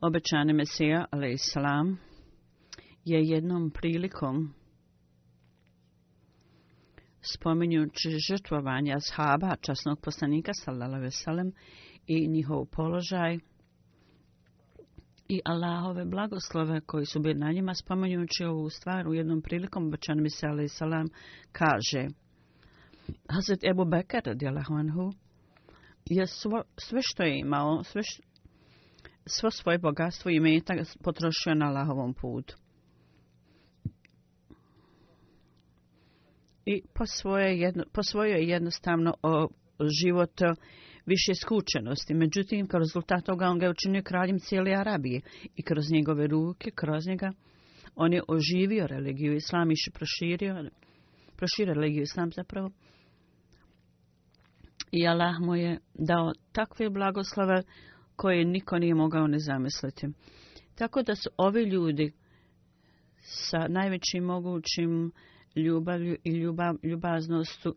obećani Mesija, ali Islam, je jednom prilikom spominjući žrtvovanja shaba, časnog poslanika, sallalahu veselem, i njihov položaj, i Allahove blagoslove koji su bili na njima, spominjući ovu stvar, u jednom prilikom obećani Mesija, ali Islam, kaže... Hazret Ebu Bekar, radijalahu anhu, je svo, sve što je imao, sve što, svo svoje bogatstvo i metak potrošio na Allahovom putu. I po svoje jedno, po svoje jednostavno o, život više skučenosti. Međutim, kao rezultat toga on ga je učinio kraljem cijele Arabije i kroz njegove ruke, kroz njega, on je oživio religiju islam i še proširio, proširio religiju islam zapravo. I Allah mu je dao takve blagoslove, koje niko nije mogao ne zamisliti. Tako da su ovi ljudi sa najvećim mogućim ljubavlju i ljubav, ljubaznostu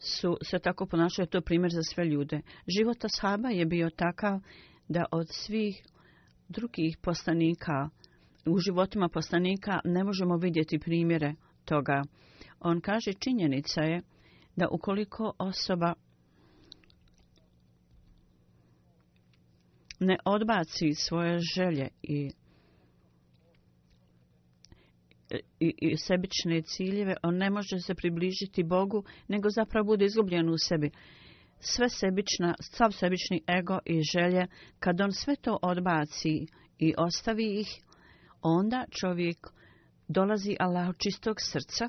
su se tako ponašali. To je primjer za sve ljude. Života shaba je bio takav da od svih drugih poslanika u životima poslanika ne možemo vidjeti primjere toga. On kaže činjenica je da ukoliko osoba ne odbaci svoje želje i, i, i sebične ciljeve, on ne može se približiti Bogu, nego zapravo bude izgubljen u sebi. Sve sebična, sav sebični ego i želje, kad on sve to odbaci i ostavi ih, onda čovjek dolazi Allah čistog srca,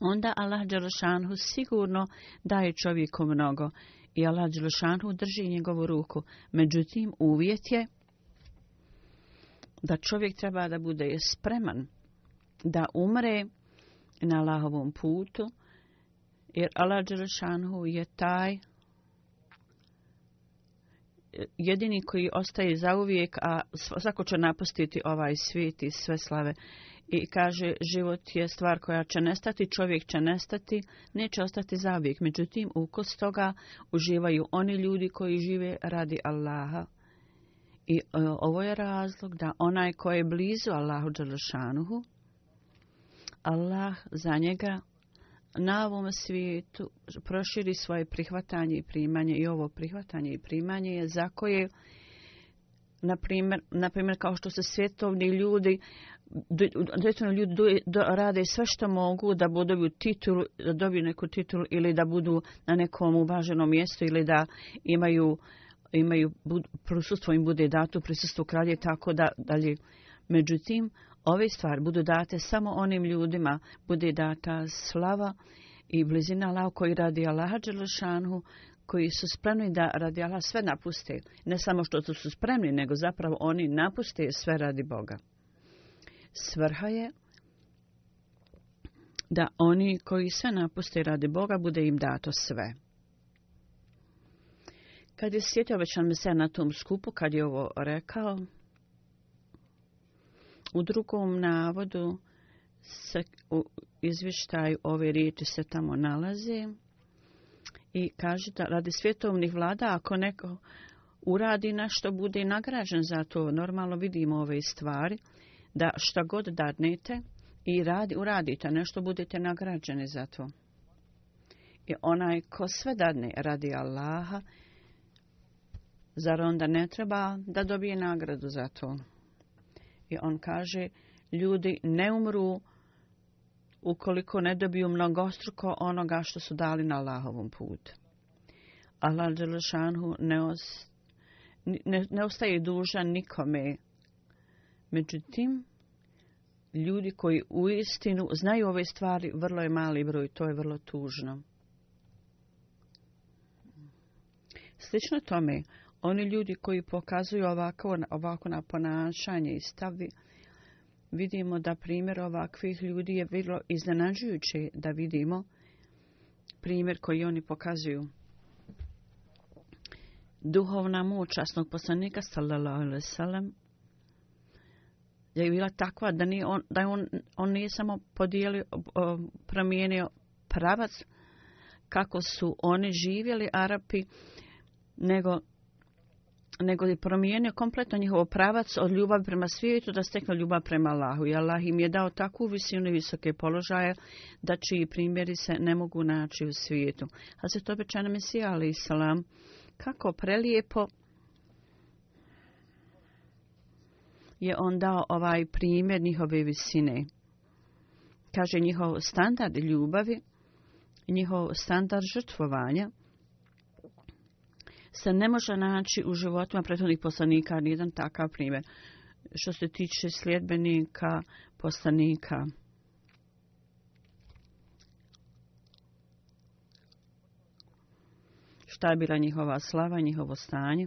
onda Allah Đerašanhu sigurno daje čovjeku mnogo. Mnogo i Allah Đelešanu drži njegovu ruku. Međutim, uvjet je da čovjek treba da bude spreman da umre na Allahovom putu, jer Allah Đelešanu je taj jedini koji ostaje za uvijek, a svako će napustiti ovaj svijet i sve slave I kaže, život je stvar koja će nestati, čovjek će nestati, neće ostati zavijek. Međutim, ukos toga uživaju oni ljudi koji žive radi Allaha. I e, ovo je razlog da onaj ko je blizu Allahu Đalšanuhu, Allah za njega na ovom svijetu proširi svoje prihvatanje i primanje. I ovo prihvatanje i primanje je za koje, na primjer, kao što se svjetovni ljudi uh, Dvjetno ljudi rade sve što mogu da dobiju titulu, da dobiju neku titulu ili da budu na nekom uvaženom mjestu ili da imaju, imaju prisustvo im bude dato prisustvo kralje tako da dalje. Međutim, ove stvari budu date samo onim ljudima, bude data slava i blizina Allah koji radi Allaha Đelešanhu, koji su spremni da radi Allah sve napuste. Ne samo što su spremni, nego zapravo oni napuste sve radi Boga svrha je da oni koji sve napuste radi Boga bude im dato sve. Kad je sjetio većan mese na tom skupu, kad je ovo rekao, u drugom navodu se u izvištaju ove riječi se tamo nalazi i kaže da radi svjetovnih vlada, ako neko uradi na što bude nagrađen za to, normalno vidimo ove stvari, da šta god dadnete i radi, uradite nešto, budete nagrađeni za to. I onaj ko sve dadne radi Allaha, zar onda ne treba da dobije nagradu za to? I on kaže, ljudi ne umru ukoliko ne dobiju mnogostruko onoga što su dali na Allahovom putu. Allah Đelešanhu ne, os, ne, ne ostaje dužan nikome Međutim, ljudi koji u istinu znaju ove stvari, vrlo je mali broj, to je vrlo tužno. Slično tome, oni ljudi koji pokazuju ovako, ovako na ponašanje i stavi, vidimo da primjer ovakvih ljudi je vrlo iznenađujuće da vidimo primjer koji oni pokazuju. Duhovna moć časnog poslanika, sallallahu alaihi sallam, je bila takva da ni on da on on nije samo podijelio promijenio pravac kako su oni živjeli arapi nego nego je promijenio kompletno njihov pravac od ljubavi prema svijetu da steknu ljubav prema Allahu. I Allah im je dao takvu visinu i visoke položaje da čiji primjeri se ne mogu naći u svijetu. A se to obječana Mesija, ali i salam, kako prelijepo je on dao ovaj primjer njihove visine. Kaže njihov standard ljubavi, njihov standard žrtvovanja se ne može naći u životima prethodnih poslanika, nijedan takav primjer što se tiče sljedbenika, poslanika. Šta je bila njihova slava, njihovo stanje?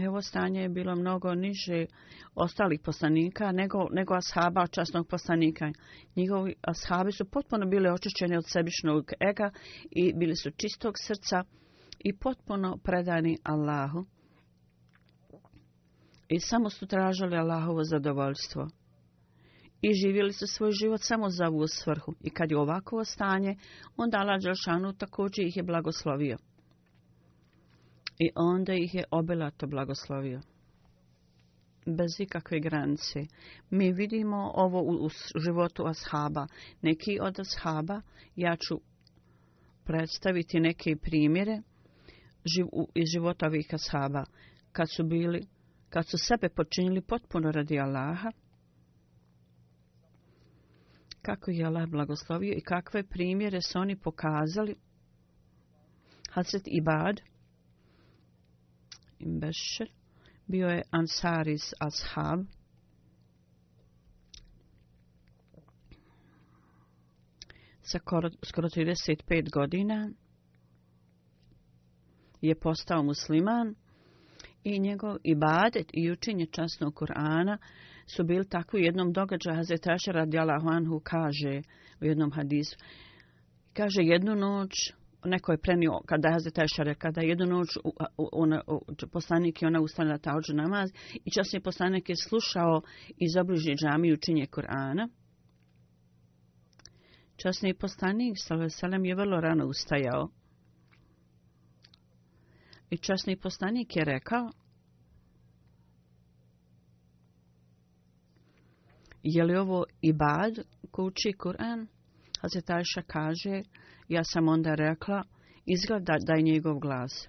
Evo stanje je bilo mnogo niže ostalih poslanika nego, nego ashaba časnog poslanika. Njihovi ashabi su potpuno bili očišćeni od sebišnog ega i bili su čistog srca i potpuno predani Allahu. I samo su tražali Allahovo zadovoljstvo. I živjeli su svoj život samo za ovu svrhu. I kad je ovako stanje, onda Allah Đelšanu također ih je blagoslovio i onda ih je obilato blagoslovio. Bez ikakve granice. Mi vidimo ovo u, u životu ashaba. Neki od ashaba, ja ću predstaviti neke primjere živ, u, iz života ovih ashaba. Kad su bili, kad su sebe počinjili potpuno radi Allaha, kako je Allah blagoslovio i kakve primjere su oni pokazali. Hazret Ibad, Imbešer, bio je Ansaris Ashab. Sa skoro 35 godina je postao musliman i njegov ibadet i učenje časnog Kur'ana su bili tako u jednom događaju. Hazret Ašer radijala Huanhu kaže u jednom hadisu, kaže jednu noć, neko je prenio kada je Hazreti Aisha rekla da jednu noć ona, poslanik je ona ustala na tahođu namaz i časni poslanik je slušao iz obližnje džami učinje Korana. Časni poslanik Salveselem je vrlo rano ustajao. I časni poslanik je rekao Je li ovo ibad ko uči Kur'an? Hazreti Aisha kaže Hazreti Ja sam onda rekla, izgleda da je njegov glas.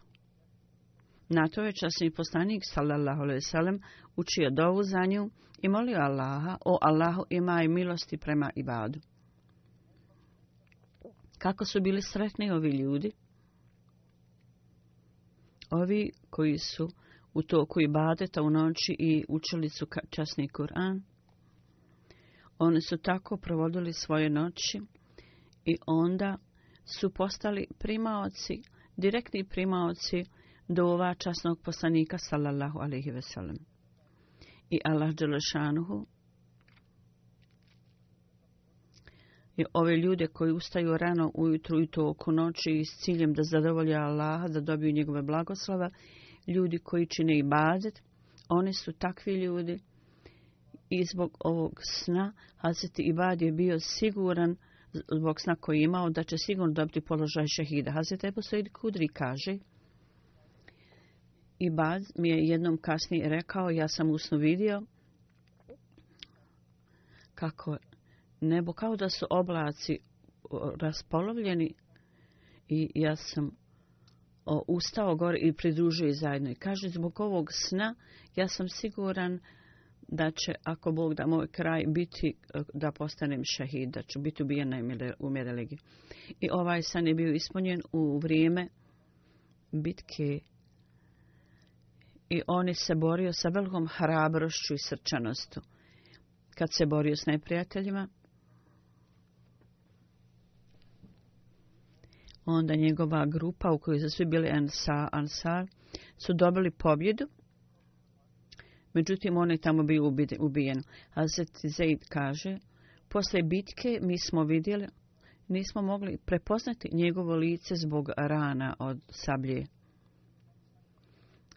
Na to je časni poslanik, sallallahu alaihi sallam, učio dovu za nju i molio Allaha, o Allahu ima i milosti prema ibadu. Kako su bili sretni ovi ljudi? Ovi koji su u toku ibadeta u noći i učili su časni Kur'an, oni su tako provodili svoje noći i onda učili su postali primaoci, direktni primaoci dova časnog poslanika sallallahu alejhi ve sellem. I Allah dželešanuhu je ove ljude koji ustaju rano ujutru i toku noći s ciljem da zadovolje Allaha, da dobiju njegove blagoslova, ljudi koji čine ibadet, oni su takvi ljudi i zbog ovog sna Hazreti Ibad je bio siguran da zbog sna koji je imao da će sigurno dobiti položaj šehida. Hazret Ebu Said Kudri kaže i Baz mi je jednom kasnije rekao, ja sam usno vidio kako nebo, kao da su oblaci raspolovljeni i ja sam ustao gore i pridružio i zajedno. I kaže, zbog ovog sna ja sam siguran da da će, ako Bog da moj kraj, biti eh, da postanem šahid, da ću biti ubijena u Medeligi. I ovaj san je bio ispunjen u vrijeme bitke i on je se borio sa velikom hrabrošću i srčanostu. Kad se borio s neprijateljima, onda njegova grupa u kojoj su svi bili Ansar, Ansar su dobili pobjedu Međutim, on je tamo bio ubijen. Hazret Zaid kaže, posle bitke mi smo vidjeli, nismo mogli prepoznati njegovo lice zbog rana od sablje.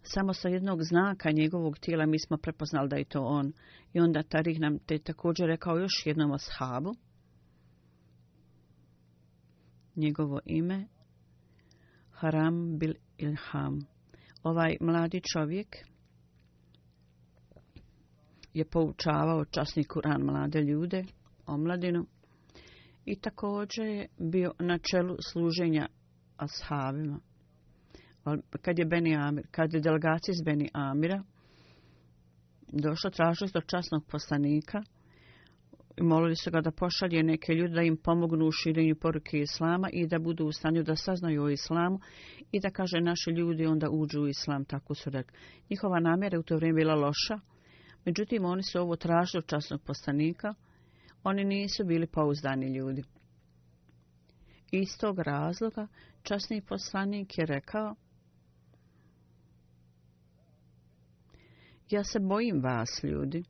Samo sa jednog znaka njegovog tijela mi smo prepoznali da je to on. I onda Tarih nam te također rekao još jednom ashabu. Njegovo ime Haram bil Ilham. Ovaj mladi čovjek je poučavao časni Kur'an mlade ljude, omladinu, i također je bio na čelu služenja ashabima. Kad je Beni Amir, kad je delegacija iz Beni Amira došla, tražili su časnog poslanika i molili su ga da pošalje neke ljude da im pomognu u širenju poruke Islama i da budu u stanju da saznaju o Islamu i da kaže naši ljudi onda uđu u Islam, tako su rekli. Njihova namjera u to vrijeme bila loša, Međutim, oni su ovo tražili od časnog postanika. Oni nisu bili pouzdani ljudi. Iz tog razloga časni poslanik je rekao Ja se bojim vas, ljudi.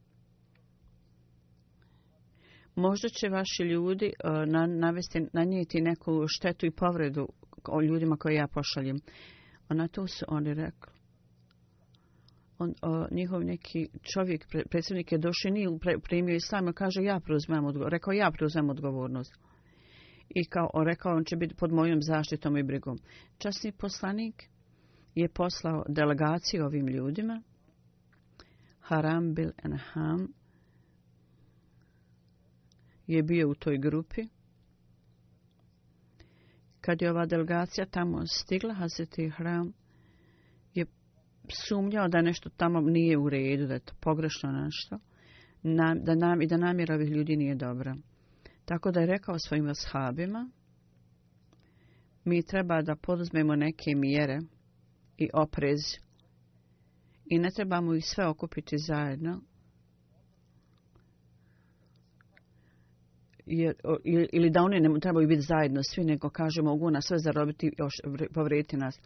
Možda će vaši ljudi uh, navesti, nanijeti neku štetu i povredu o ljudima koje ja pošaljem. Ona to su oni rekli on, o, njihov neki čovjek, predsjednik je došao, nije primio islam, kaže ja preuzmem odgovornost. Rekao ja preuzmem odgovornost. I kao o, rekao on će biti pod mojom zaštitom i brigom. Časni poslanik je poslao delegaciju ovim ljudima. Haram bil en ham je bio u toj grupi. Kad je ova delegacija tamo stigla, Hazreti Hram sumnjao da nešto tamo nije u redu, da je to pogrešno nešto na, da nam, i da namjera ovih ljudi nije dobra. Tako da je rekao svojim ashabima, mi treba da poduzmemo neke mjere i oprez i ne trebamo ih sve okupiti zajedno. Je, ili da oni ne trebaju biti zajedno svi, nego kaže mogu nas sve zarobiti i povrediti nas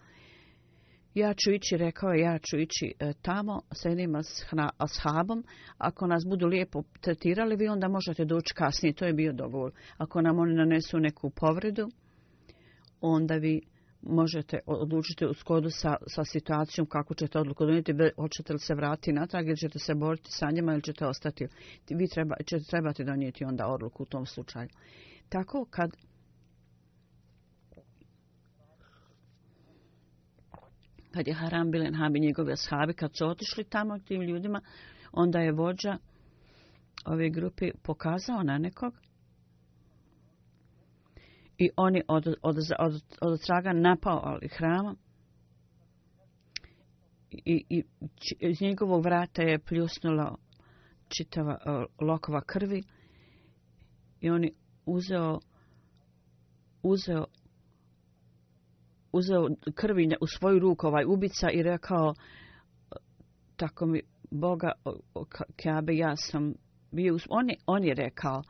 ja ću ići, rekao ja ću ići e, tamo, sedim s ashabom, ako nas budu lijepo tretirali, vi onda možete doći kasnije, to je bio dogovor. Ako nam oni nanesu neku povredu, onda vi možete odlučiti u skodu sa, sa situacijom kako ćete odluku doniti, hoćete li se vratiti natrag ili ćete se boriti sa njima ili ćete ostati. Vi treba, ćete, trebate donijeti onda odluku u tom slučaju. Tako kad kad je Haram Bilen Habi njegove ashabi, kad su otišli tamo tim ljudima, onda je vođa ove grupe pokazao na nekog i oni od, od, od, od, od traga napao ali hrama i, i č, iz njegovog vrata je pljusnula čitava uh, lokova krvi i oni uzeo uzeo uzeo krvi u svoju ruku ovaj ubica i rekao tako mi Boga Kabe ja sam bio on je, on je rekao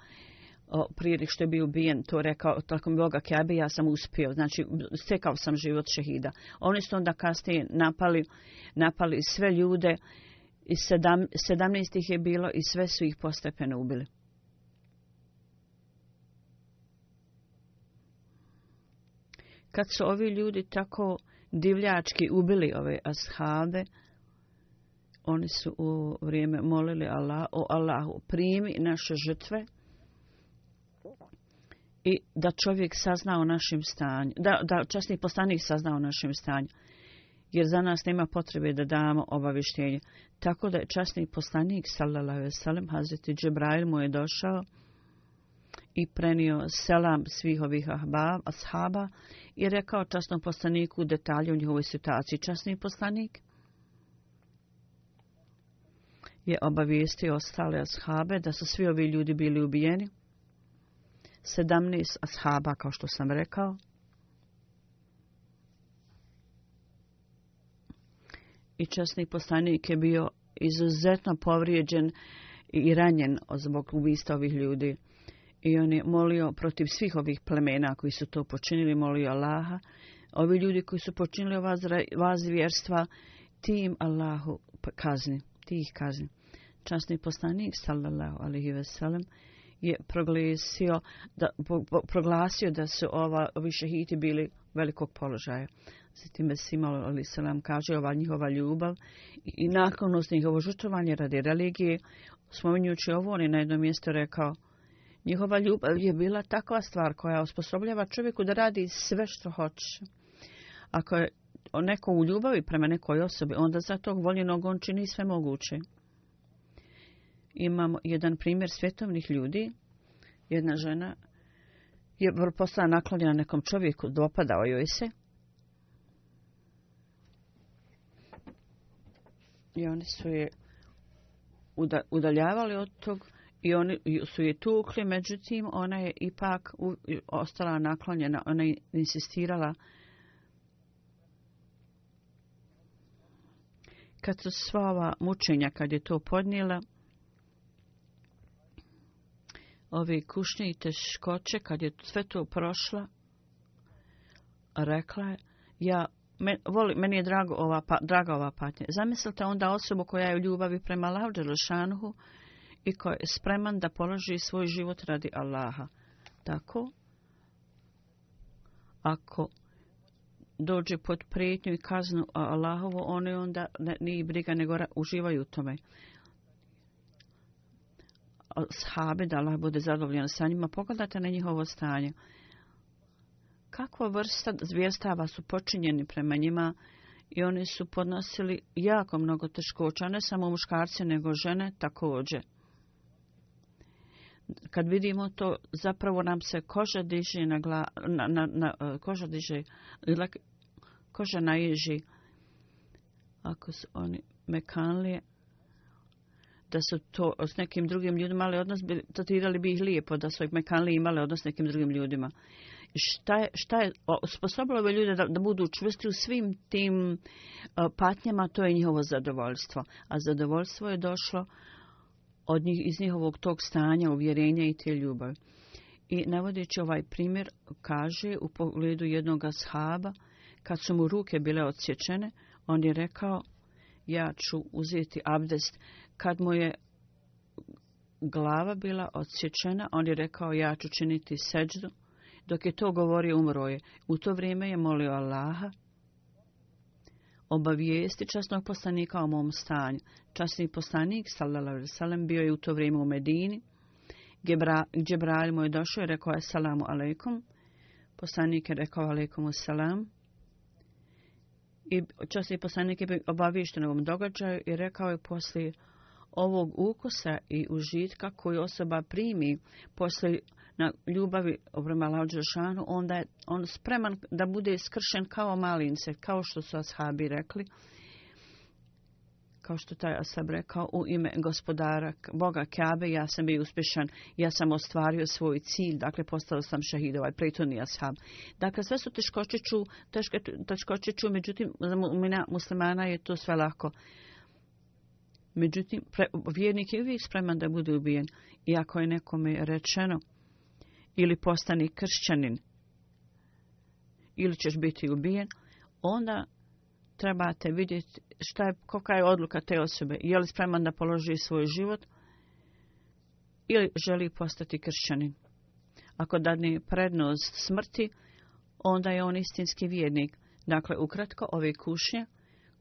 prije što je bio ubijen, to rekao, tako mi Boga Kebe, ja sam uspio. Znači, stekao sam život šehida. Oni su onda kasnije napali, napali sve ljude, i sedam, sedamnaest ih je bilo i sve su ih postepeno ubili. kad su ovi ljudi tako divljački ubili ove ashabe, oni su u vrijeme molili Allah, o Allahu, primi naše žrtve i da čovjek sazna o našem stanju, da, da časni postanik sazna o našem stanju, jer za nas nema potrebe da damo obavištenje. Tako da je časni postanik, sallalahu vesalem, Hazreti Džebrail mu je došao, i prenio selam svih ovih ashaba i rekao časnom poslaniku detalje u njihovoj situaciji. Časni poslanik je obavijestio ostale ashabe da su svi ovi ljudi bili ubijeni. 17 ashaba, kao što sam rekao, I časni poslanik je bio izuzetno povrijeđen i ranjen zbog ubista ovih ljudi. I on je molio protiv svih ovih plemena koji su to počinili, molio Allaha. Ovi ljudi koji su počinili vas vjerstva, ti im Allahu kazni, ti ih kazni. Časni poslanik, sallallahu alihi veselam, je proglasio da, po, po, proglasio da su ova, ovi šehiti bili velikog položaja. Zatim je Simal Ali Salam kaže ova njihova ljubav i, i naklonost njihovo žutovanje radi religije. Spominjući ovo, on je na jedno mjesto rekao, Njihova ljubav je bila takva stvar koja osposobljava čovjeku da radi sve što hoće. Ako je neko u ljubavi prema nekoj osobi, onda za tog voljenog on čini sve moguće. Imamo jedan primjer svjetovnih ljudi. Jedna žena je postala naklonjena nekom čovjeku, dopadao joj se. I oni su je udaljavali od toga. I oni su je tukli, međutim ona je ipak u, ostala naklonjena, ona je insistirala. Kad su sva ova mučenja, kad je to podnijela, ove kušnje i teškoće, kad je sve to prošla, rekla je, ja Me, voli, meni je drago ova, pa, draga ova patnja. Zamislite onda osobu koja je u ljubavi prema Lavdžerlšanhu, i koji je spreman da položi svoj život radi Allaha. Tako, ako dođe pod prijetnju i kaznu Allahovu, oni onda ne, nije briga, nego uživaju u tome. Sahabe, da Allah bude zadovoljan sa njima, pogledate na njihovo stanje. Kakva vrsta zvijestava su počinjeni prema njima i oni su podnosili jako mnogo teškoća, ne samo muškarci, nego žene također kad vidimo to, zapravo nam se koža diže na gla, na, na, na, e, koža diže, ilak, koža naježi, ako su oni mekanlije, da su to s nekim drugim ljudima, ali odnos bi, tatirali bi ih lijepo da su ih mekanlije imali odnos s nekim drugim ljudima. Šta je, šta je sposobilo bi ljude da, da budu čvrsti u svim tim uh, patnjama, to je njihovo zadovoljstvo. A zadovoljstvo je došlo uh, od njih iz njihovog tog stanja, uvjerenja i te ljubav. I navodeći ovaj primjer, kaže u pogledu jednog ashaba, kad su mu ruke bile odsječene, on je rekao, ja ću uzeti abdest. Kad mu je glava bila odsječena, on je rekao, ja ću činiti seđdu. Dok je to govorio, umro je. U to vrijeme je molio Allaha obavijesti časnog poslanika o mom stanju. Časni poslanik, sallalahu alaihi sallam, bio je u to vrijeme u Medini, gdje brali mu je došao i rekao je salamu alaikum. Poslanik je rekao alaikum salam. I časni poslanik je obavijesti na ovom događaju i rekao je poslije ovog ukusa i užitka koju osoba primi poslije na ljubavi obrema Lađešanu, onda je on spreman da bude skršen kao malince, kao što su ashabi rekli, kao što taj ashab rekao, u ime gospodara Boga Keabe, ja sam bio uspješan, ja sam ostvario svoj cilj, dakle postao sam šahid, ovaj prejtoni ashab. Dakle, sve su teškoće ču, teške, teškoće ču, međutim, za mina muslimana je to sve lako. Međutim, pre, vjernik je uvijek spreman da bude ubijen. Iako je nekome rečeno, ili postani kršćanin ili ćeš biti ubijen, onda trebate vidjeti šta je, koka je odluka te osobe. Je li spreman da položi svoj život ili želi postati kršćanin. Ako dadne prednost smrti, onda je on istinski vjernik. Dakle, ukratko, ove kušnje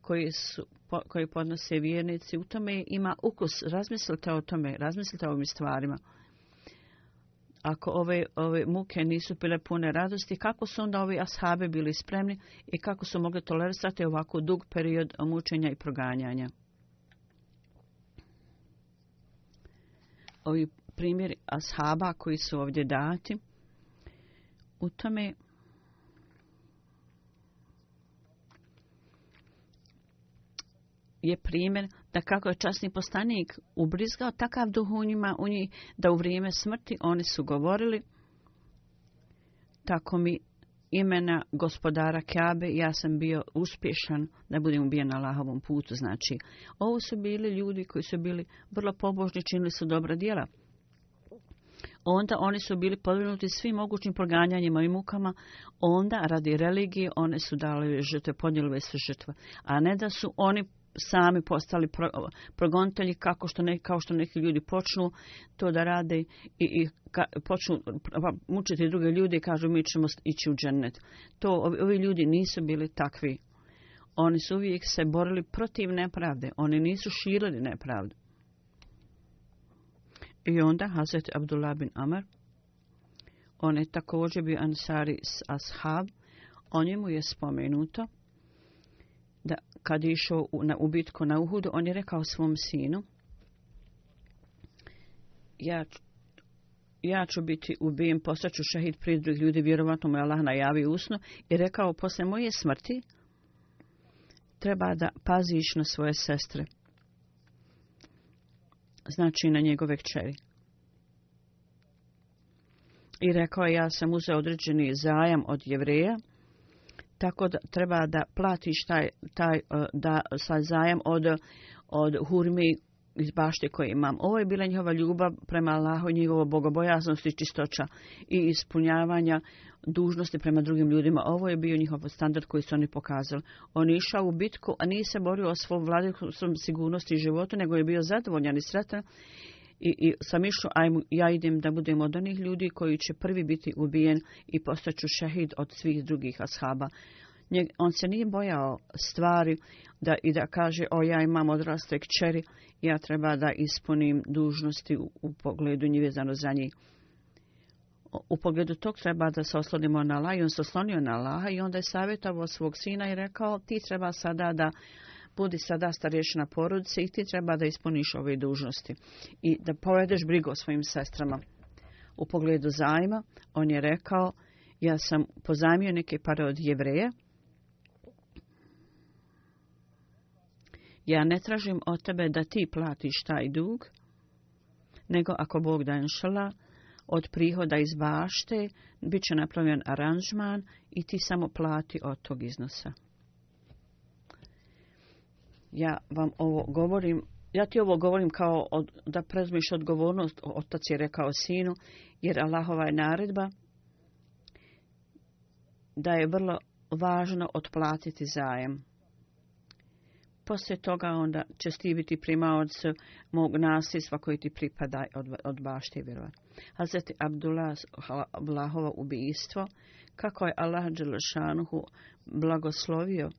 koje, su, po, koje podnose vjernici, u tome ima ukus. Razmislite o tome, razmislite o ovim stvarima ako ove, ove muke nisu bile pune radosti, kako su onda ovi ashabi bili spremni i kako su mogli tolerisati ovako dug period mučenja i proganjanja? Ovi primjeri ashaba koji su ovdje dati, u tome je primjer da kako je časni postanik ubrizgao takav duh u njima, u njih, da u vrijeme smrti oni su govorili, tako mi imena gospodara Kjabe, ja sam bio uspješan da budem ubijen na lahovom putu. Znači, ovo su bili ljudi koji su bili vrlo pobožni, činili su dobra dijela. Onda oni su bili podvinuti svim mogućim proganjanjima i mukama. Onda, radi religije, one su dali žrtve, podnijeli sve žrtve. A ne da su oni sami postali pro, progontelji kako što ne, kao što neki ljudi počnu to da rade i, i ka, počnu pa, mučiti druge ljude i kažu mi ćemo ići u džennet. To, ovi, ovi ljudi nisu bili takvi. Oni su uvijek se borili protiv nepravde. Oni nisu širili nepravdu. I onda Hazret Abdullah bin Amar, on je također bio ansari s ashab, o njemu je spomenuto da kad je išao u, na ubitku na Uhudu, on je rekao svom sinu, ja ja ću biti ubijen, postaću šehid prije drugih ljudi, vjerovatno mu je Allah najavio usno, i rekao, posle moje smrti treba da paziš na svoje sestre. Znači na njegove kćeri. I rekao, ja sam uzeo određeni zajam od jevreja, tako da treba da platiš taj, taj e, da sa zajem od, od hurmi iz bašte koje imam. Ovo je bila njihova ljubav prema Allahu, njihovo bogobojaznost i čistoća i ispunjavanja dužnosti prema drugim ljudima. Ovo je bio njihov standard koji su oni pokazali. On je išao u bitku, a nije se borio o svom vladinu, svom sigurnosti i životu, nego je bio zadovoljan i sretan i, i sam išao, ajmo, ja idem da budem od onih ljudi koji će prvi biti ubijen i postaću šehid od svih drugih ashaba. Nje, on se nije bojao stvari da i da kaže, o ja imam odraste kćeri, ja treba da ispunim dužnosti u, u pogledu njivezano za njih. U pogledu tog treba da se oslonimo na Allah i on se oslonio na Allah i onda je savjetavo svog sina i rekao ti treba sada da uh, budi sada starješina porodice i ti treba da ispuniš ove dužnosti i da povedeš brigu o svojim sestrama. U pogledu zajma, on je rekao, ja sam pozajmio neke pare od jevreja. Ja ne tražim od tebe da ti platiš taj dug, nego ako Bog da inšala, od prihoda iz bašte, bit će napravljen aranžman i ti samo plati od tog iznosa ja vam ovo govorim, ja ti ovo govorim kao od, da prezmiš odgovornost, otac je rekao sinu, jer Allahova je naredba da je vrlo važno otplatiti zajem. Poslije toga onda će ti biti primavac mog nasljedstva koji ti pripada od, od bašte vjerovat. Hazreti Abdullah Vlahova ubijstvo, kako je Allah Đelšanuhu blagoslovio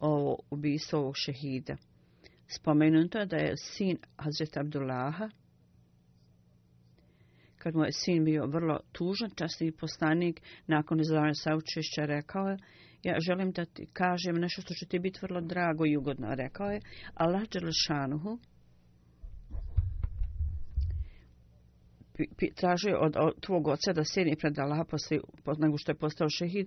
ovo ubistvo ovog šehida. Spomenuto je da je sin Hazret Abdullaha, kad mu je sin bio vrlo tužan, časni poslanik, nakon izdavanja saučešća rekao je, ja želim da ti kažem nešto što će ti biti vrlo drago i ugodno, rekao je, Allah Đelšanuhu, tražio od, od tvog oca da sjedni pred Allaha posle, nego što je postao šehid,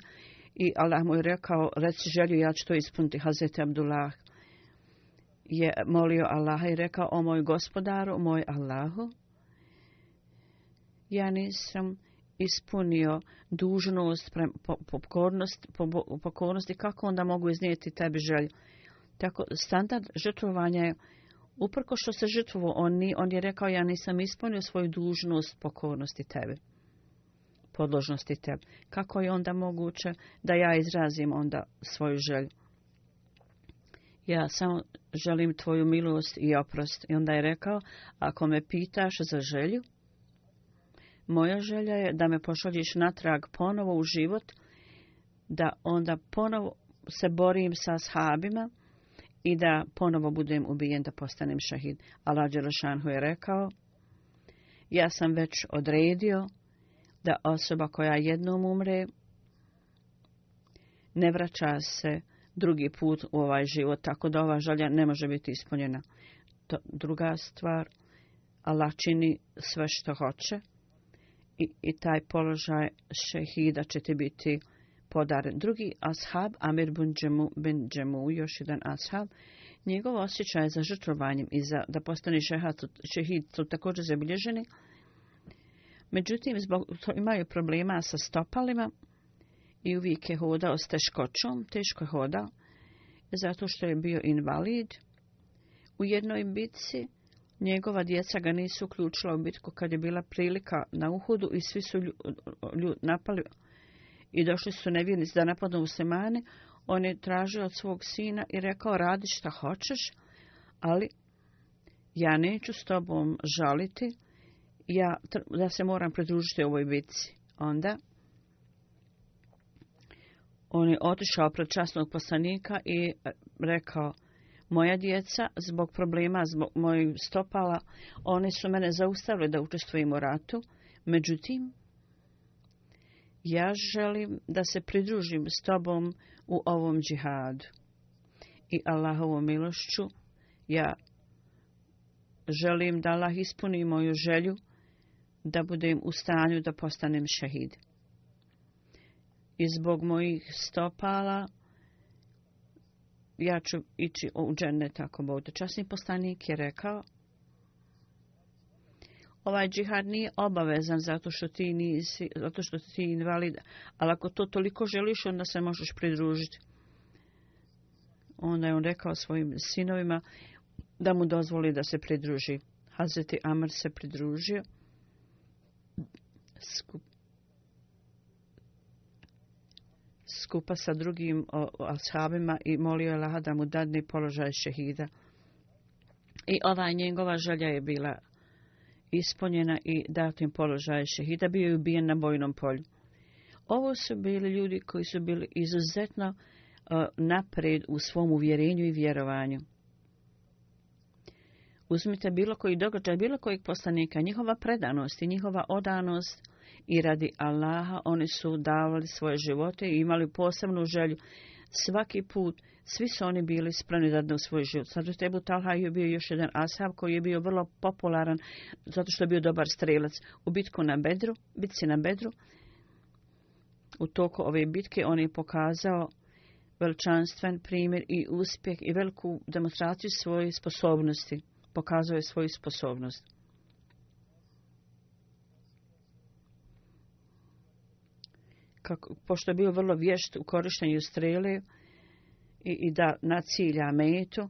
I Allah mu je rekao, reci želju, ja ću to ispuniti. Hazreti Abdullah je molio Allaha i rekao, o moj gospodaru, moj Allahu, ja nisam ispunio dužnost, pre, po, pokornost, po, pokornost i kako onda mogu iznijeti tebi želju. Tako, standard žrtvovanja je, uprko što se žrtvovo on, ni, on je rekao, ja nisam ispunio svoju dužnost, pokornosti tebi podložnosti te. Kako je onda moguće da ja izrazim onda svoju želju? Ja samo želim tvoju milost i oprost. I onda je rekao, ako me pitaš za želju, moja želja je da me pošaljiš natrag ponovo u život, da onda ponovo se borim sa shabima i da ponovo budem ubijen da postanem šahid. Allah Đelešanhu je rekao, ja sam već odredio da osoba koja jednom umre ne vraća se drugi put u ovaj život, tako da ova želja ne može biti ispunjena. To, druga stvar, Allah čini sve što hoće i, i taj položaj šehida će ti biti podaren. Drugi ashab, Amir bin Džemu, bin Džemu još jedan ashab, njegov osjećaj za žrtrovanjem i za da postani šehad, šehid su također zabilježeni, Međutim, zbog to imaju problema sa stopalima i uvijek je hodao s teškoćom, teško je hodao, zato što je bio invalid. U jednoj bitci njegova djeca ga nisu uključila u bitku kad je bila prilika na uhudu i svi su ljud lju, napali i došli su nevjernici da napadnu u semane. On je tražio od svog sina i rekao radi šta hoćeš, ali ja neću s tobom žaliti ja, ja se moram pridružiti ovoj bitci. Onda on je otišao pred časnog poslanika i e, rekao moja djeca zbog problema zbog mojih stopala oni su mene zaustavili da učestvujem u ratu. Međutim, ja želim da se pridružim s tobom u ovom džihadu. I Allahovom milošću ja želim da Allah ispuni moju želju da budem u stanju da postanem šehid. I zbog mojih stopala ja ću ići u džene tako bude. Časni postanik je rekao, ovaj džihad nije obavezan zato što ti nisi, zato što ti invalid, ali ako to toliko želiš, onda se možeš pridružiti. Onda je on rekao svojim sinovima da mu dozvoli da se pridruži. Hazreti Amr se pridružio skup, skupa sa drugim ashabima i molio je Laha da mu dadne položaj šehida. I ova njegova želja je bila ispunjena i datim položaj šehida bio je ubijen na bojnom polju. Ovo su bili ljudi koji su bili izuzetno uh, napred u svom uvjerenju i vjerovanju. Uzmite bilo koji događaj, bilo kojeg poslanika, njihova predanost i njihova odanost – i radi Allaha oni su davali svoje živote i imali posebnu želju. Svaki put svi su oni bili spremni da dao svoj život. Sada Tebu Talha je bio još jedan asab koji je bio vrlo popularan zato što je bio dobar strelac u bitku na Bedru, bitci na Bedru. U toku ove bitke on je pokazao veličanstven primjer i uspjeh i veliku demonstraciju svoje sposobnosti. Pokazao je svoju sposobnost. kako, pošto je bio vrlo vješt u korištenju strele i, i da nacilja metu,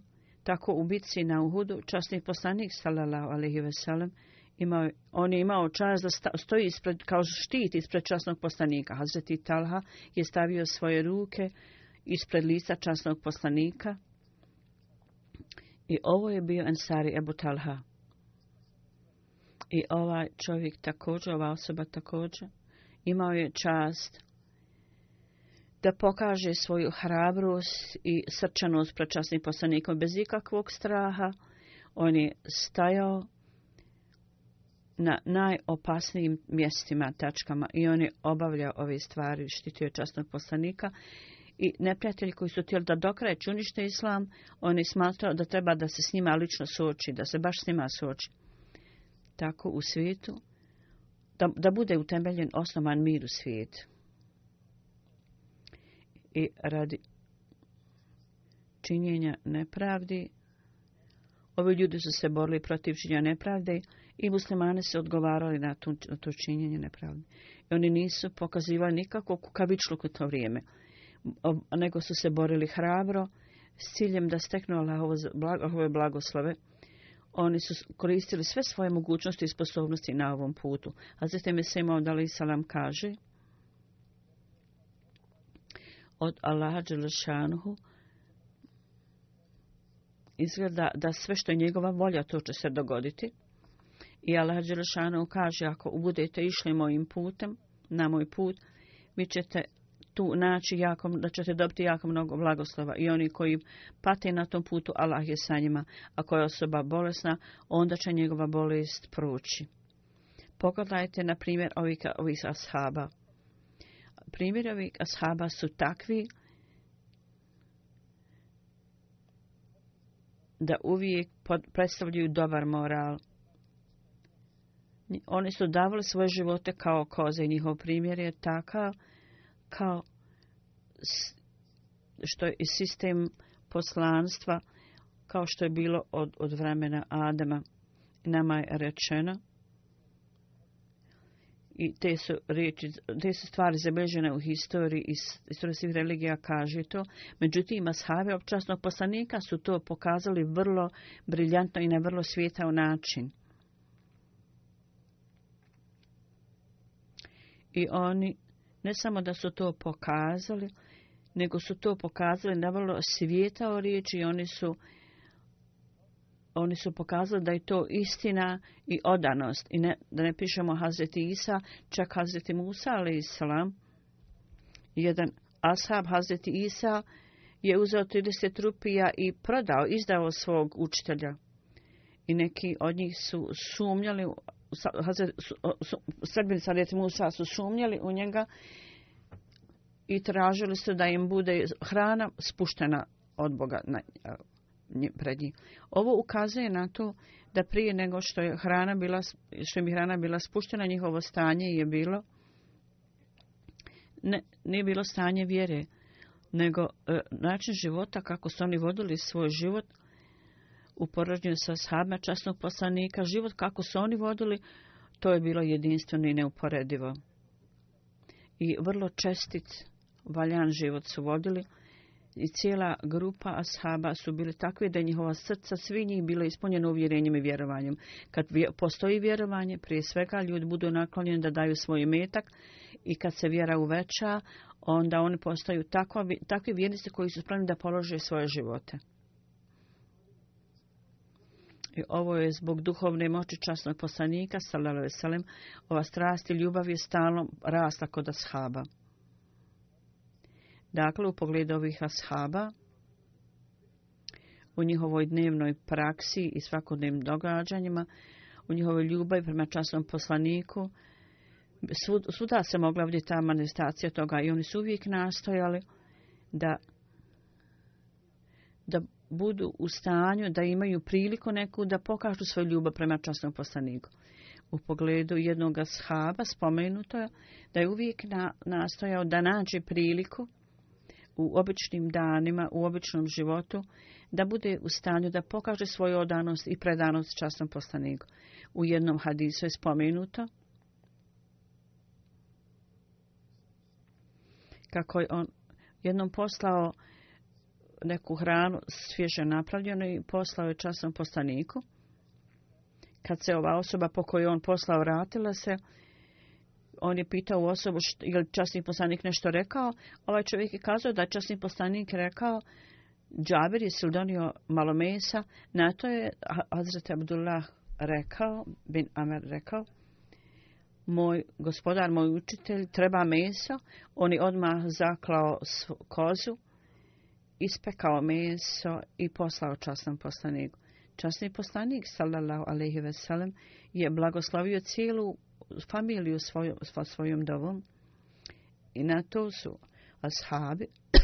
tako u bitci na Uhudu časni poslanik sallallahu alejhi ve sellem imao on je imao čas da sta, stoji ispred kao štit ispred časnog poslanika Hazreti Talha je stavio svoje ruke ispred lica časnog poslanika i ovo je bio Ansari Abu Talha i ovaj čovjek također ova osoba također imao je čast da pokaže svoju hrabrost i srčanost pred časnim poslanikom bez ikakvog straha, on je stajao na najopasnijim mjestima, tačkama i on je obavljao ove stvari, štitio je časnog poslanika i neprijatelji koji su tijeli da dokraje čunište islam, on je smatrao da treba da se s njima lično suoči, da se baš s njima suoči. Tako u svijetu, da, da bude utemeljen osnovan mir u svijetu i radi činjenja nepravdi. Ovi ljudi su se borili protiv činjenja nepravde i muslimani se odgovarali na, tu, na to činjenje nepravde. I oni nisu pokazivali nikako kukavičlu u to vrijeme, nego su se borili hrabro s ciljem da steknu Allahove blago, blagoslove. Oni su koristili sve svoje mogućnosti i sposobnosti na ovom putu. A zatim je Sema Odali Salam kaže od Allaha Đelešanuhu izgleda da sve što je njegova volja to će se dogoditi. I Allah Đelešanuhu kaže ako budete išli mojim putem, na moj put, vi ćete tu naći jako, da ćete dobiti jako mnogo blagoslova. I oni koji pate na tom putu, Allah je sa njima. Ako je osoba bolesna, onda će njegova bolest proći. Pogledajte, na primjer, ovih, ovih ashaba primjerovi ashaba su takvi da uvijek predstavljaju dobar moral. Oni su davali svoje živote kao koze i njihov primjer je takav kao što je sistem poslanstva kao što je bilo od, od vremena Adama. Nama je rečeno I te su, reči, te su stvari zabeležene u historiji i istorije svih religija kaže to. Međutim, ashave občasnog poslanika su to pokazali vrlo briljantno i na vrlo svijetao način. I oni ne samo da su to pokazali, nego su to pokazali na vrlo svijetao riječ i oni su oni su pokazali da je to istina i odanost. I ne, da ne pišemo Hazreti Isa, čak Hazreti Musa, ali Islam. Jedan ashab Hazreti Isa je uzeo 30 rupija i prodao, izdao svog učitelja. I neki od njih su sumnjali, srbini sa djeti Musa su sumnjali u njega i tražili su da im bude hrana spuštena od Boga na, pred njim. Ovo ukazuje na to da prije nego što je hrana bila što je hrana bila spuštena njihovo stanje je bilo ne nije bilo stanje vjere nego e, način života kako su oni vodili svoj život u porođenju sa sahabima časnog poslanika život kako su oni vodili to je bilo jedinstveno i neuporedivo i vrlo čestic valjan život su vodili i cijela grupa ashaba su bile takve da njihova srca svi njih bilo ispunjeno uvjerenjem i vjerovanjem. Kad postoji vjerovanje, prije svega ljudi budu naklonjeni da daju svoj metak i kad se vjera uveća, onda oni postaju tako, takvi vjernici koji su spremni da polože svoje živote. I ovo je zbog duhovne moći časnog poslanika, salalavesalem, ova strast i ljubav je stalno rasla kod ashaba. Dakle, u pogledu ovih ashaba, u njihovoj dnevnoj praksi i svakodnevnim događanjima, u njihovoj ljubavi prema časnom poslaniku, svuda se mogla vidjeti ta manifestacija toga i oni su uvijek nastojali da, da budu u stanju, da imaju priliku neku da pokažu svoju ljubav prema časnom poslaniku. U pogledu jednog ashaba spomenuto je da je uvijek na, nastojao da nađe priliku u običnim danima, u običnom životu, da bude u stanju da pokaže svoju odanost i predanost častnom poslaniku. U jednom hadisu je spomenuto kako je on jednom poslao neku hranu svježe napravljenu i poslao je častnom poslaniku. Kad se ova osoba po kojoj on poslao vratila se, on je pitao u osobu što, ili časni poslanik nešto rekao. Ovaj čovjek je kazao da časni poslanik rekao Džaber je sildonio malo mesa. Na to je Hazret Abdullah rekao, bin Amer rekao, moj gospodar, moj učitelj, treba meso. On je odmah zaklao kozu, ispekao meso i poslao časnom poslaniku. Časni poslanik, sallallahu alaihi veselem, je blagoslovio cijelu familiju svoju, sva svojom dovom. I na to su ashabi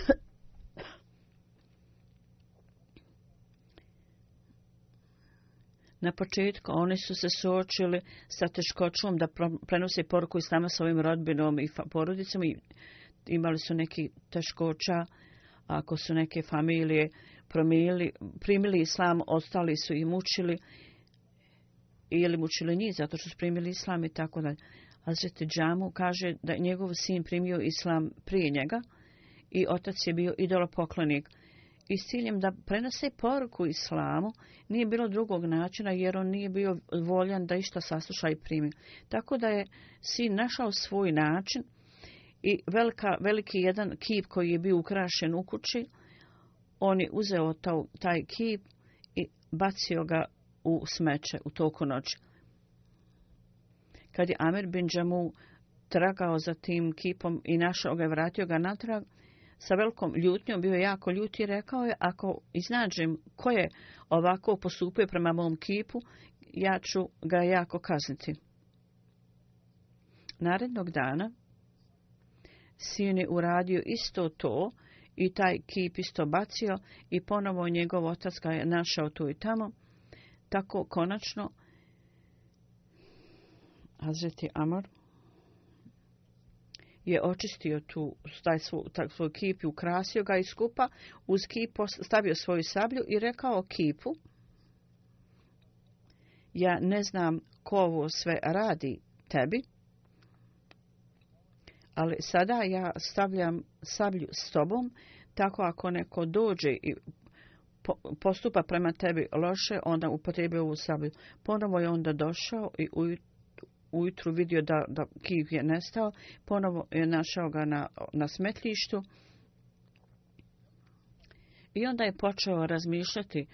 Na početku oni su se suočili sa teškoćom da prenose poruku s nama svojim rodbinom i porodicom i imali su neki teškoća ako su neke familije promijeli, primili islam, ostali su i mučili ili mučilini zato što su primili islam i tako dalje. Hazreti Džamu kaže da njegov sin primio islam prije njega i otac je bio idolopoklonik. I s ciljem da prenose poruku islamu nije bilo drugog načina jer on nije bio voljan da išta sasluša i primi. Tako da je sin našao svoj način i velika, veliki jedan kip koji je bio ukrašen u kući, on je uzeo to, taj kip i bacio ga u smeće u toku noći. Kad je Amir Binđamu tragao za tim kipom i našao ga i vratio ga natrag, sa velikom ljutnjom bio je jako ljut i rekao je, ako iznađem ko je ovako postupio prema mom kipu, ja ću ga jako kazniti. Narednog dana sin je uradio isto to i taj kip isto bacio i ponovo njegov otac ga je našao tu i tamo. Tako konačno Hazreti Amar je očistio tu taj svoj, taj svoj kip i ukrasio ga iz skupa, uz kip stavio svoju sablju i rekao kipu, ja ne znam ko ovo sve radi tebi, ali sada ja stavljam sablju s tobom, tako ako neko dođe i postupa prema tebi loše, onda upotrebe ovu sablju. Ponovo je onda došao i ujutru vidio da, da kiv je nestao. Ponovo je našao ga na, na smetlištu. I onda je počeo razmišljati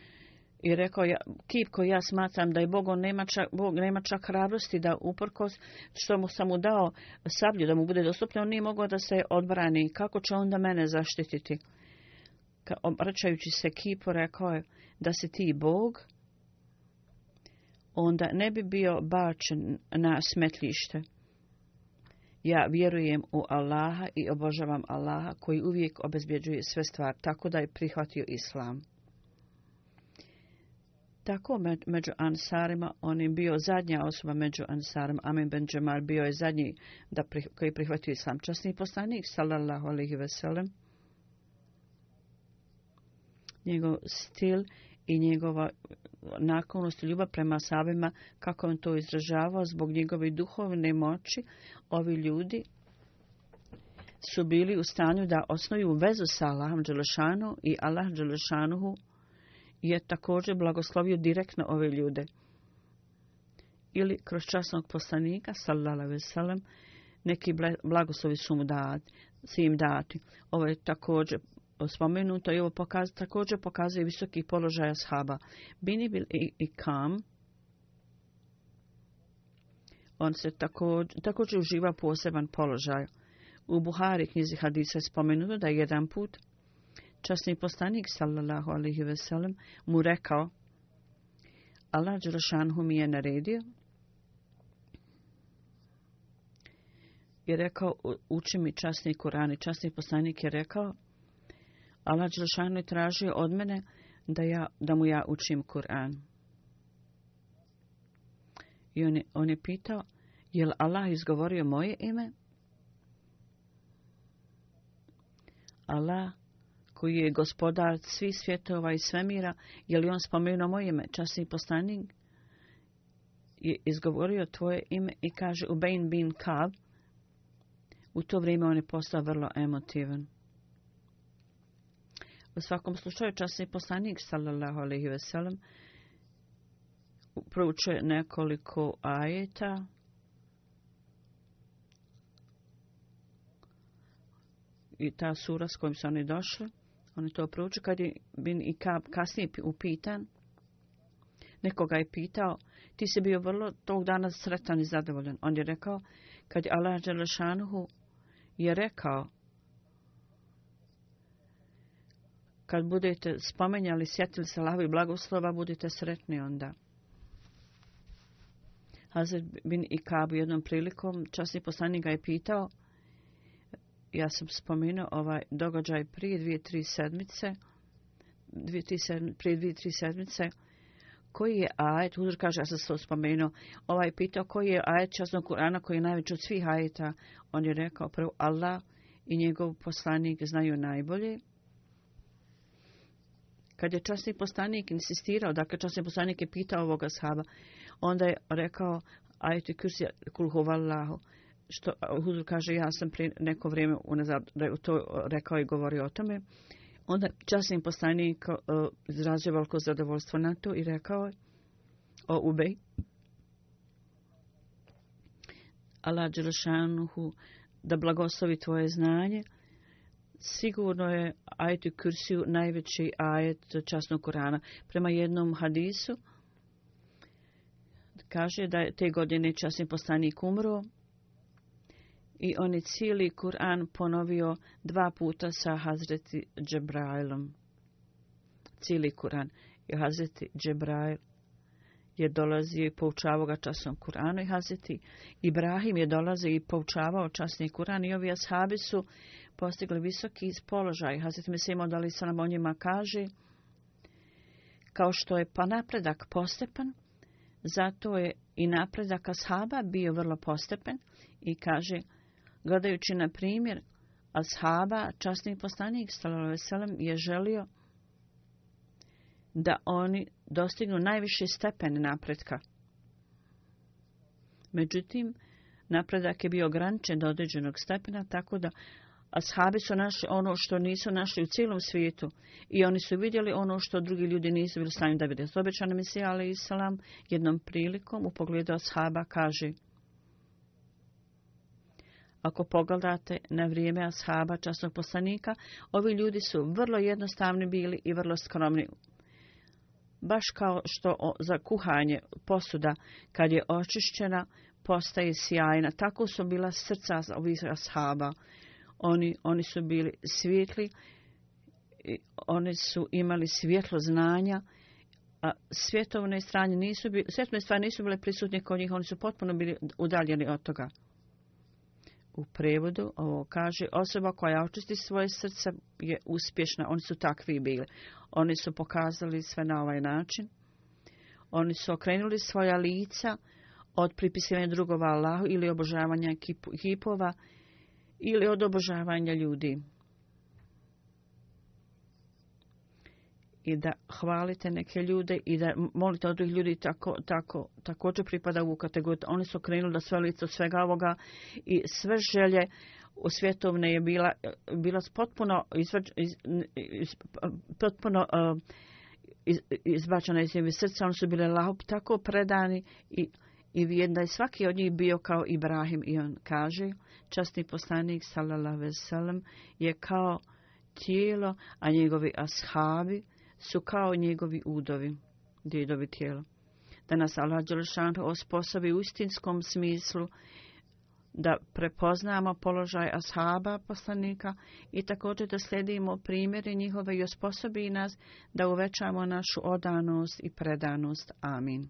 i rekao, ja, kip koji ja smatram da je Bog, on nema čak, Bog nema čak hrabrosti da uprkos što mu sam mu dao sablju da mu bude dostupno, on nije mogao da se odbrani. Kako će onda mene zaštititi? obraćajući se kipu, rekao je da se ti Bog, onda ne bi bio bačen na smetlište. Ja vjerujem u Allaha i obožavam Allaha, koji uvijek obezbjeđuje sve stvari, tako da je prihvatio islam. Tako među Ansarima, on je bio zadnja osoba među Ansarima, Amin ben Džemal bio je zadnji da, koji prihvatio islam. Časni poslanik, salallahu alihi veselem, njegov stil i njegova naklonost i ljubav prema sabima, kako on to izražavao, zbog njegove duhovne moći, ovi ljudi su bili u stanju da osnoju vezu sa Allahom Đelešanu i Allah Đelešanuhu je također blagoslovio direktno ove ljude. Ili kroz časnog poslanika, sallala veselem, neki blagoslovi su mu dati, su im dati. Ovo je također spomenuto i ovo pokaz, također pokazuje visoki položaj ashaba. Binibil i, i Kam, on se također, također uživa poseban položaj. U Buhari knjizi hadisa je spomenuto da je jedan put časni postanik, sallallahu alihi veselem, mu rekao Allah Đerašanhu mi je naredio i rekao, uči mi časni Kurani. Časni postanik je rekao, Allah Đelšanu je tražio od mene da, ja, da mu ja učim Kur'an. I on je, on je pitao, je li Allah izgovorio moje ime? Allah, koji je gospodar svi svjetova i svemira, je li on spomenuo moje ime? Časni postanik je izgovorio tvoje ime i kaže Ubein bin Kab. U to vrijeme on je postao vrlo emotivan. U svakom slučaju časni poslanik sallallahu alejhi ve sellem proučuje nekoliko ajeta i ta sura s kojim su oni došli, oni to proučuju kad je bin i kap kasnije upitan, nekoga je pitao, ti si bio vrlo tog dana sretan i zadovoljan. On je rekao, kad je Allah Đelešanuhu je rekao, kad budete spomenjali, sjetili se lavi blagoslova, budete sretni onda. Hazret bin Ikab u jednom prilikom, časni poslanik ga je pitao, ja sam spomenuo ovaj događaj prije dvije, tri sedmice, dvije, tri sedmice, prije dvije, tri sedmice, koji je ajet, uzor kaže, ja sam se to spomenuo, ovaj pitao koji je ajet časnog Kur'ana koji je najveći od svih ajeta, on je rekao prvo Allah i njegov poslanik znaju najbolje, kad je časni postanik insistirao, dakle časni postanik je pitao ovoga shaba, onda je rekao, ajte kursi kulhovalaho, što Huzur kaže, ja sam pri neko vrijeme unazad, da je to rekao i govorio o tome, onda časni postanik uh, izrazio uh, veliko zadovoljstvo na to i rekao, o ubej, Allah Đelšanuhu, da blagoslovi tvoje znanje, sigurno je ajet u kursiju najveći ajet časnog Korana. Prema jednom hadisu kaže da je te godine časni postanik umro i on je cijeli Kur'an ponovio dva puta sa Hazreti Džebrajlom. Cijeli Kur'an. I Hazreti Džebrajl je dolazio i poučavao ga časnom Kur'anu i Hazreti Ibrahim je dolazio i poučavao časni Kur'an i ovi ashabi su postigli visoki položaj. Hazret Mesimo da li se nam o njima kaže, kao što je pa napredak postepan, zato je i napredak ashaba bio vrlo postepen i kaže, gledajući na primjer, ashaba, častni postanik, stalo veselem, je želio da oni dostignu najviše stepene napretka. Međutim, napredak je bio ograničen do određenog stepena, tako da Ashabi su našli ono što nisu našli u cijelom svijetu i oni su vidjeli ono što drugi ljudi nisu bili stanju da vidjeti. Obećan je Mesija, ali Islam jednom prilikom u pogledu ashaba kaže Ako pogledate na vrijeme ashaba časnog poslanika, ovi ljudi su vrlo jednostavni bili i vrlo skromni. Baš kao što o, za kuhanje posuda, kad je očišćena, postaje sjajna. Tako su bila srca ovih ashaba oni, oni su bili svijetli, i oni su imali svjetlo znanja, a svjetovne strane nisu bi, svjetovne strane nisu bile prisutne kod njih, oni su potpuno bili udaljeni od toga. U prevodu ovo kaže osoba koja očisti svoje srce je uspješna, oni su takvi bili. Oni su pokazali sve na ovaj način. Oni su okrenuli svoja lica od pripisivanja drugova Allahu ili obožavanja kipova. Kip, ili od obožavanja ljudi. I da hvalite neke ljude i da molite od ljudi tako, tako, tako će pripada u kategoriju. Oni su krenuli da sve lice svega ovoga i sve želje u svjetovne je bila, bila potpuno, izvrč, iz, iz, iz, potpuno uh, iz, izbačena iz njim srca. Oni su bile lahop tako predani i I vijedna je svaki od njih bio kao Ibrahim i on kaže, častni poslanik sallallahu veselam je kao tijelo, a njegovi ashabi su kao njegovi udovi, djedovi tijelo. Da nas Allah Đelšan osposobi u istinskom smislu da prepoznamo položaj ashaba poslanika i također da sledimo primjere njihove i osposobi nas da uvećamo našu odanost i predanost. Amin.